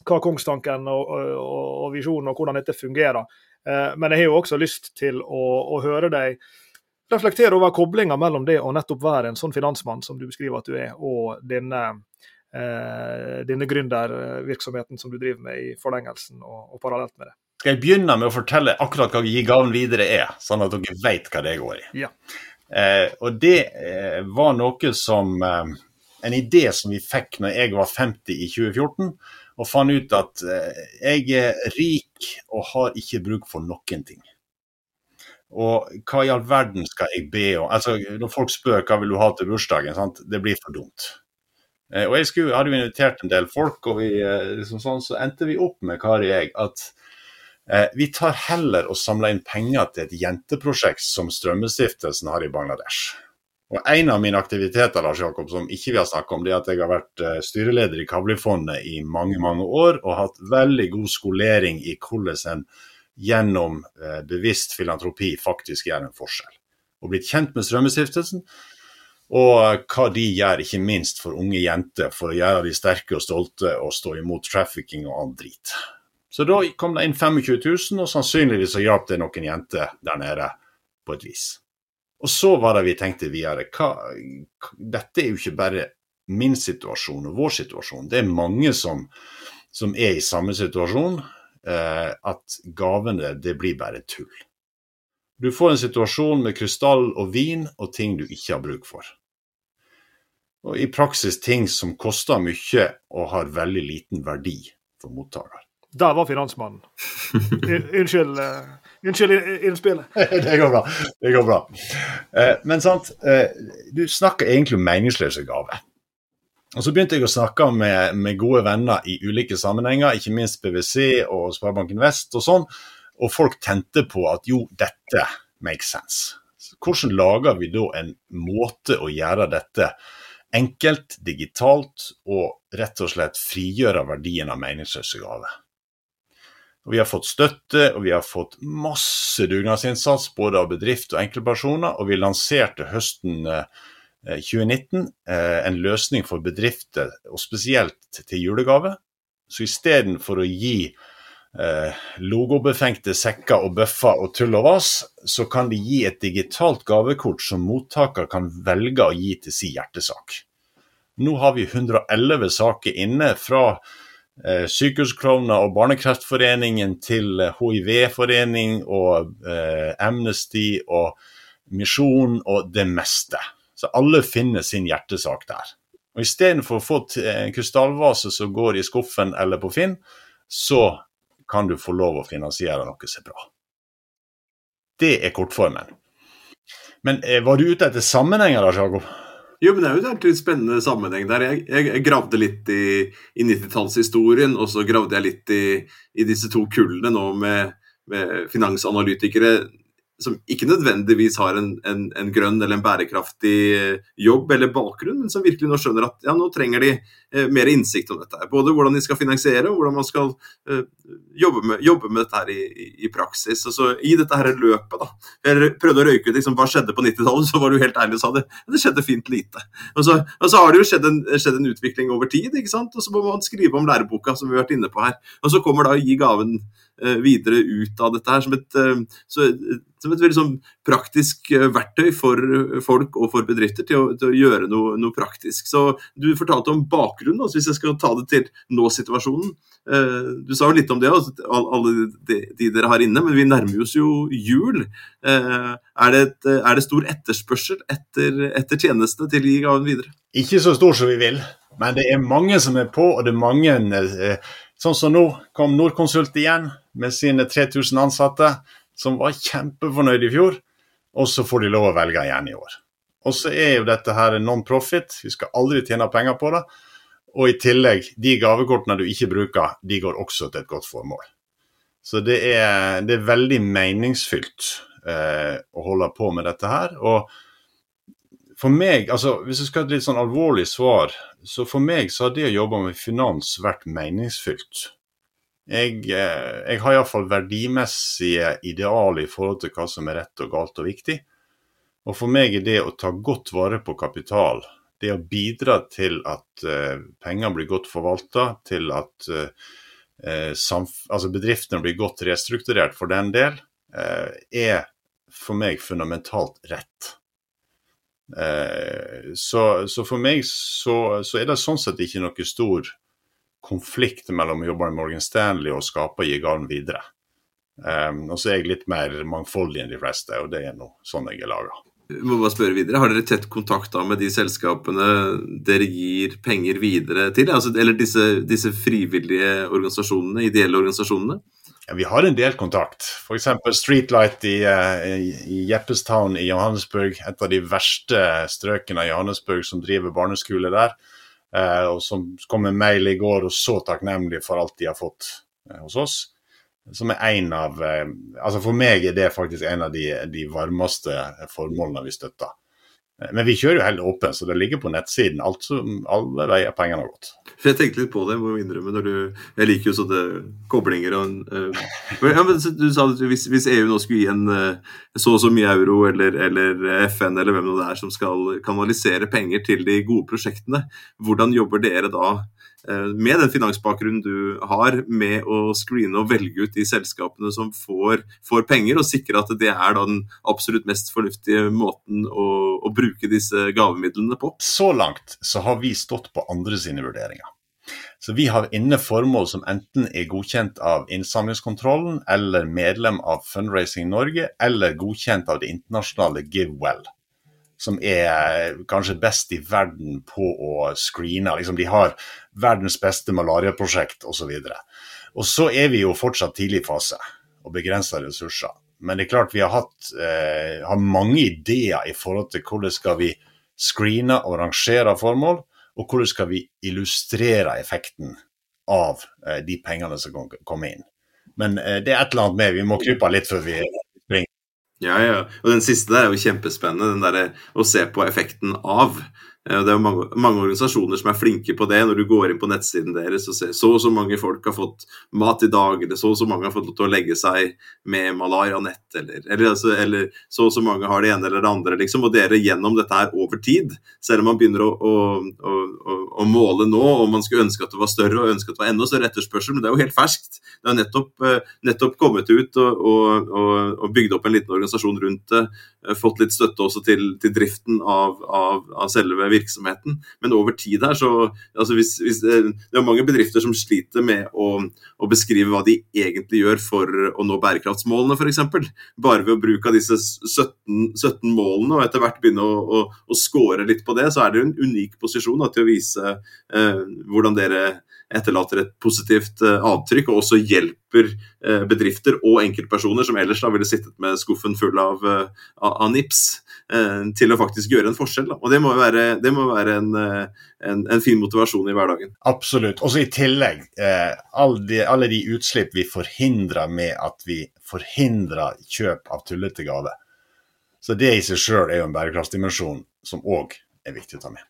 hva kongstanken og, og, og visjonen og hvordan dette fungerer. Eh, men jeg har jo også lyst til å, å høre deg reflektere over koblinga mellom det å nettopp være en sånn finansmann som du beskriver at du er, og denne, denne gründervirksomheten som du driver med i forlengelsen og, og parallelt med det. Skal jeg begynne med å fortelle akkurat hva Gi gaven videre er, sånn at dere vet hva det går i? Ja. Eh, og det eh, var noe som eh, En idé som vi fikk når jeg var 50 i 2014, og fant ut at eh, jeg er rik og har ikke bruk for noen ting. Og hva i all verden skal jeg be om? Altså, Når folk spør hva vil du ha til bursdagen, sant? det blir for dumt. Eh, og jeg skulle, hadde jo invitert en del folk, og vi, eh, liksom sånn, så endte vi opp med Kari og jeg, at vi tar heller og samler inn penger til et jenteprosjekt som Strømmestiftelsen har i Bangladesh. Og En av mine aktiviteter Lars Jakob, som ikke vi har snakket om, det er at jeg har vært eh, styreleder i Kavlifondet i mange mange år og hatt veldig god skolering i hvordan en gjennom eh, bevisst filantropi faktisk gjør en forskjell. Og blitt kjent med Strømmestiftelsen, og hva de gjør, ikke minst for unge jenter, for å gjøre de sterke og stolte og stå imot trafficking og annen drit. Så da kom det inn 25 000, og sannsynligvis så hjalp det noen jenter der nede på et vis. Og så var det vi tenkte videre. Hva, dette er jo ikke bare min situasjon og vår situasjon. Det er mange som, som er i samme situasjon. Eh, at gavene, det blir bare tull. Du får en situasjon med krystall og vin og ting du ikke har bruk for. Og i praksis ting som koster mye og har veldig liten verdi for mottaker. Der var finansmannen. Unnskyld, uh, unnskyld innspillet. det går bra. Det går bra. Uh, men sant, uh, du snakker egentlig om meningsløse gaver. Og Så begynte jeg å snakke med, med, gode venner i ulike sammenhenger, ikke minst PwC og Sparebanken Vest og sånn, og folk tente på at jo, dette makes sense. Hvordan lager vi da en måte å gjøre dette enkelt, digitalt og rett og slett frigjøre verdien av meningsløse gaver? Og vi har fått støtte, og vi har fått masse dugnadsinnsats både av bedrift og enkeltpersoner. Og vi lanserte høsten 2019 eh, eh, en løsning for bedrifter, og spesielt til julegave. Så istedenfor å gi eh, logobefengte sekker og bøffer og tull og vas, så kan de gi et digitalt gavekort som mottaker kan velge å gi til sin hjertesak. Nå har vi 111 saker inne fra Sykehusklovner og Barnekreftforeningen til hiv-forening og eh, Amnesty og Misjon og det meste. Så alle finner sin hjertesak der. Og Istedenfor å få en krystallvase som går i skuffen eller på Finn, så kan du få lov å finansiere noe som er bra. Det er kortformen. Men eh, var du ute etter sammenhenger da, Jakob? Jo, men Det er jo en spennende sammenheng der. Jeg, jeg, jeg gravde litt i, i 90-tallshistorien, og så gravde jeg litt i, i disse to kullene nå med, med finansanalytikere som ikke nødvendigvis har en, en, en, grønn eller en bærekraftig eh, jobb eller bakgrunn, men som virkelig nå skjønner at ja, nå trenger de eh, mer innsikt om dette. Både hvordan de skal finansiere og hvordan man skal eh, jobbe, med, jobbe, med, dette her i, i, i praksis. Og så I dette her løpet, da. Jeg prøvde å røyke ut liksom, hva skjedde på 90-tallet, så var du helt ærlig og sa det. Det skjedde fint lite. Og så, og så har det jo skjedd en, skjedd en, utvikling over tid, ikke sant? og så må man skrive om læreboka, som vi har vært inne på her. Og så kommer da å gi gaven videre ut av dette her som et, eh, som et veldig sånn praktisk eh, verktøy for folk og for bedrifter til å, til å gjøre noe, noe, praktisk. Så Du fortalte om bakgrunnen, altså hvis jeg skal ta det til nå-situasjonen. Du sa jo litt om det, alle de, de, dere har inne, men vi nærmer oss jo jul. Er det, et, er det stor etterspørsel etter, etter tjenestene til å gi gaven videre? Ikke så stor som vi vil, men det er mange som er på, og det er mange Sånn som nå kom Norconsult igjen med sine 3000 ansatte, som var kjempefornøyd i fjor. Og så får de lov å velge igjen i år. Og så er jo dette her non-profit, vi skal aldri tjene penger på det. Og i tillegg, de gavekortene du ikke bruker, de går også til et godt formål. Så det er, det er veldig meningsfylt eh, å holde på med dette her. Og for meg, altså hvis jeg skal ha et litt sånn alvorlig svar, så for meg så har det å jobbe med finans vært meningsfylt. Jeg, eh, jeg har iallfall verdimessige ideal i forhold til hva som er rett og galt og viktig. Og for meg er det å ta godt vare på kapital, det å bidra til at uh, penger blir godt forvalta, til at uh, altså bedriftene blir godt restrukturert for den del, er for meg fundamentalt rett. Eh, så, så, for meg så, så, er det sånn sett ikke noe stor konflikt mellom å jobbe med Morgan Stanley og skape Gigan videre. Um, og så er jeg litt mer mangfoldig enn de fleste, og det er nå sånn jeg er laga. Må bare spørre videre, Har dere tett kontakt da med de selskapene dere gir penger videre til? Altså, eller disse, disse frivillige organisasjonene, ideelle organisasjonene? Ja, vi har en del kontakt. F.eks. Streetlight i, eh, i, Jeppestown i Johannesburg. Et av de verste strøkene i Johannesburg som driver barneskole der. Eh, og som kom med mail i går og så takknemlig for alt de har fått eh, hos oss. Som er en av Altså for meg er det faktisk en av de, de varmeste formålene vi støtter. Men vi kjører jo helt åpent, så det ligger på nettsiden. Alt som, alle veier pengene har gått. For Jeg tenkte litt på det, må innrømme. når du, Jeg liker jo sånne koblinger og uh, ja, men Du sa at hvis, hvis, EU nå skulle gi en uh, så og så mye euro, eller, eller FN, eller hvem det er som skal kanalisere penger til de gode prosjektene, hvordan jobber dere da Eh, med den finansbakgrunnen du har, med å screene og velge ut de selskapene som får, får penger, og sikre at det er den absolutt mest fornuftige måten å, å, bruke disse gavemidlene på? Så langt så har vi stått på andre sine vurderinger. Så vi har inne formål som enten er godkjent av innsamlingskontrollen, eller medlem av Fundraising Norge, eller godkjent av det internasjonale GiveWell som er kanskje best i verden på å screene. Liksom de har verdens beste malariaprosjekt osv. Og, og så er vi jo fortsatt tidlig fase og begrensa ressurser. Men det er klart vi har, hatt, eh, har mange ideer i forhold til hvordan skal vi screene og rangere formål, og hvordan skal vi illustrere effekten av eh, de pengene som kommer inn. Men eh, det er et eller annet med, vi må krype litt før vi ja, ja. Og den siste der er jo kjempespennende, den derre å se på effekten av. Det er jo mange, mange, organisasjoner som er flinke på det. Når du går inn på nettsiden deres og ser så og så mange folk har fått mat i dag, eller så og så mange har fått lov til å legge seg med malarianett, eller, eller, altså, eller, så og så mange har det ene eller det andre, liksom. Og dere gjennom dette her over tid, selv om man begynner å, å, å, å måle nå, og man skulle ønske at det var større og ønske at det var enda større etterspørsel, men det er jo helt ferskt. Det har nettopp, eh, nettopp kommet ut og, og, og, bygd opp en liten organisasjon rundt det, eh, fått litt støtte også til, til driften av, av, av selve virksomheten. Men over tid her, så altså hvis, hvis Det er mange bedrifter som sliter med å, å, beskrive hva de egentlig gjør for å nå bærekraftsmålene, f.eks. Bare ved å bruke disse 17, 17, målene og etter hvert begynne å, å, å score litt på det, så er det en unik posisjon da, til å vise eh, hvordan dere etterlater et positivt eh, avtrykk, og også hjelper eh, bedrifter og enkeltpersoner som ellers da ville sittet med skuffen full av, eh, av nips, til å faktisk gjøre en forskjell. Da. Og Det må være, det må være en, en, en, fin motivasjon i hverdagen. Absolutt. Også i tillegg, alle de, alle de utslipp vi forhindrer med at vi forhindrer kjøp av tullete gaver. Så det i seg sjøl er jo en bærekraftsdimensjon som òg er viktig å ta med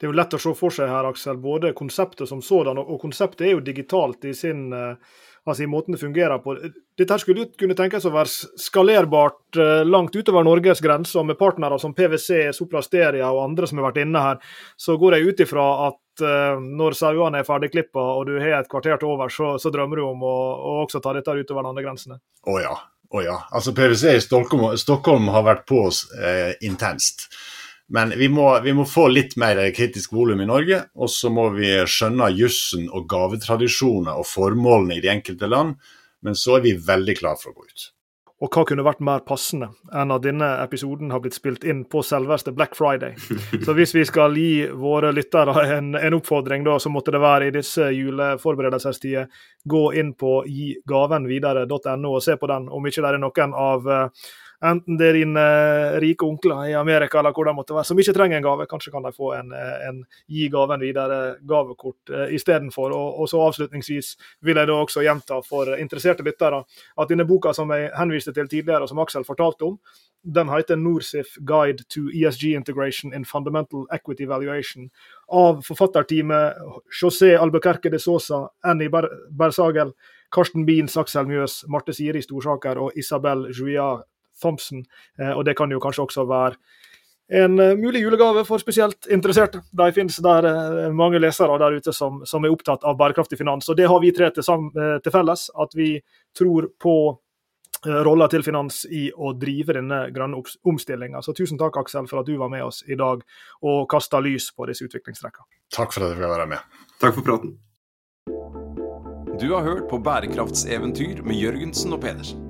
det er jo lett å se for seg her, Aksel, både konseptet som sådan, og, konseptet er jo digitalt i sin uh, altså i måten det fungerer på. Dette skulle kunne tenkes å være skalerbart uh, langt utover Norges grenser, med partnere som PwC, Sopra Steria og andre som har vært inne her. Så går jeg ut ifra at uh, når sauene er ferdigklippa og du har et kvarter til over, så, så drømmer du om å, å også ta dette utover landegrensene. Å oh ja. Oh ja. Altså PwC i Stockholm, Stockholm har vært på oss eh, intenst. Men vi må, vi må, få litt mer kritisk volum i Norge, og så må vi skjønne jussen og gavetradisjoner og formålene i de enkelte land. Men så er vi veldig klare for å gå ut. Og hva kunne vært mer passende enn at denne episoden har blitt spilt inn på selveste Black Friday. Så hvis vi skal gi våre lyttere en, en oppfordring, da, så måtte det være i disse juleforberedelsestider. Gå inn på gigavenvidere.no og se på den, om ikke det er noen av Enten det er dine eh, rike onkler i Amerika eller hvor de måtte være, som ikke trenger en gave. Kanskje kan de få en, eh, en gi gaven videre gavekort eh, istedenfor. Og, og så avslutningsvis vil jeg da også gjenta for interesserte lyttere at denne boka som jeg henviste til tidligere, og som Aksel fortalte om, den heter Norsif Guide to ESG Integration in Fundamental Equity Valuation av forfatterteamet José Albuquerque de Sosa, Annie Bersagel, Karsten Biens, Aksel Mjøs, Marte Siri Storsaker og Isabel Juillat Thompson. Eh, og det kan jo kanskje også være en eh, mulig julegave for spesielt interesserte. De finnes der eh, mange lesere der ute som, som, er opptatt av bærekraftig finans. Og det har vi tre til, til felles, at vi tror på rolla til finans i å drive denne grønne omstillinga. Så tusen takk, Aksel, for at du var med oss i dag og kasta lys på disse utviklingstrekkene. Takk for at jeg fikk være med. Takk for praten. Du har hørt på Bærekraftseventyr med Jørgensen og Pedersen.